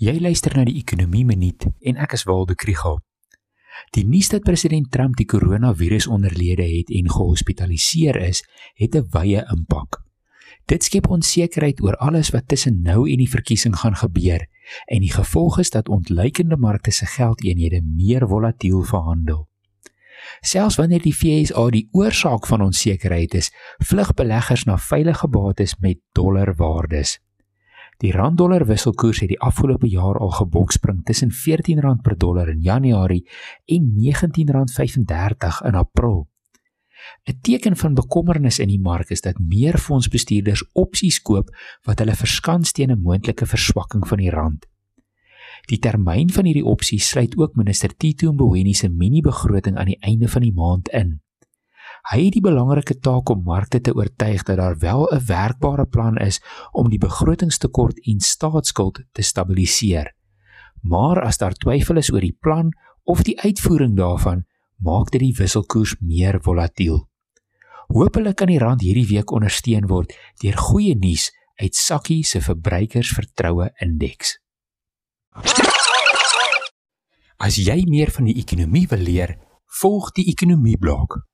Jy luister na die Ekonomie Minuut en ek is Waldo Krügel. Die nuus dat president Trump die koronavirus onderlede het en gehospitaliseer is, het 'n wye impak. Dit skep onsekerheid oor alles wat tussen nou en die verkiesing gaan gebeur en die gevolg is dat ontleikende markte se geldeenhede meer volatiel verhandel. Selfs wanneer die FSA die oorsaak van onsekerheid is, vlug beleggers na veilige bates met dollarwaardes. Die rand-dollar wisselkoers het die afgelope jaar al gebokspring tussen R14 per dollar in Januarie en R19.35 in April. 'n Teken van bekommernis in die mark is dat meer fondsbestuurders opsies koop wat hulle verskans teen 'n moontlike verswakking van die rand. Die termyn van hierdie opsies sluit ook minister Tito Mboweni se mini-begroting aan die einde van die maand in. Hy het die belangrike taak om markte te oortuig dat daar wel 'n werkbare plan is om die begrotingstekort en staatsskuld te stabiliseer. Maar as daar twyfel is oor die plan of die uitvoering daarvan, maak dit die wisselkoers meer volatiel. Hoopelik kan die rand hierdie week ondersteun word deur goeie nuus uit Sakkie se verbruikersvertroue indeks. As jy meer van die ekonomie wil leer, volg die ekonomie blok.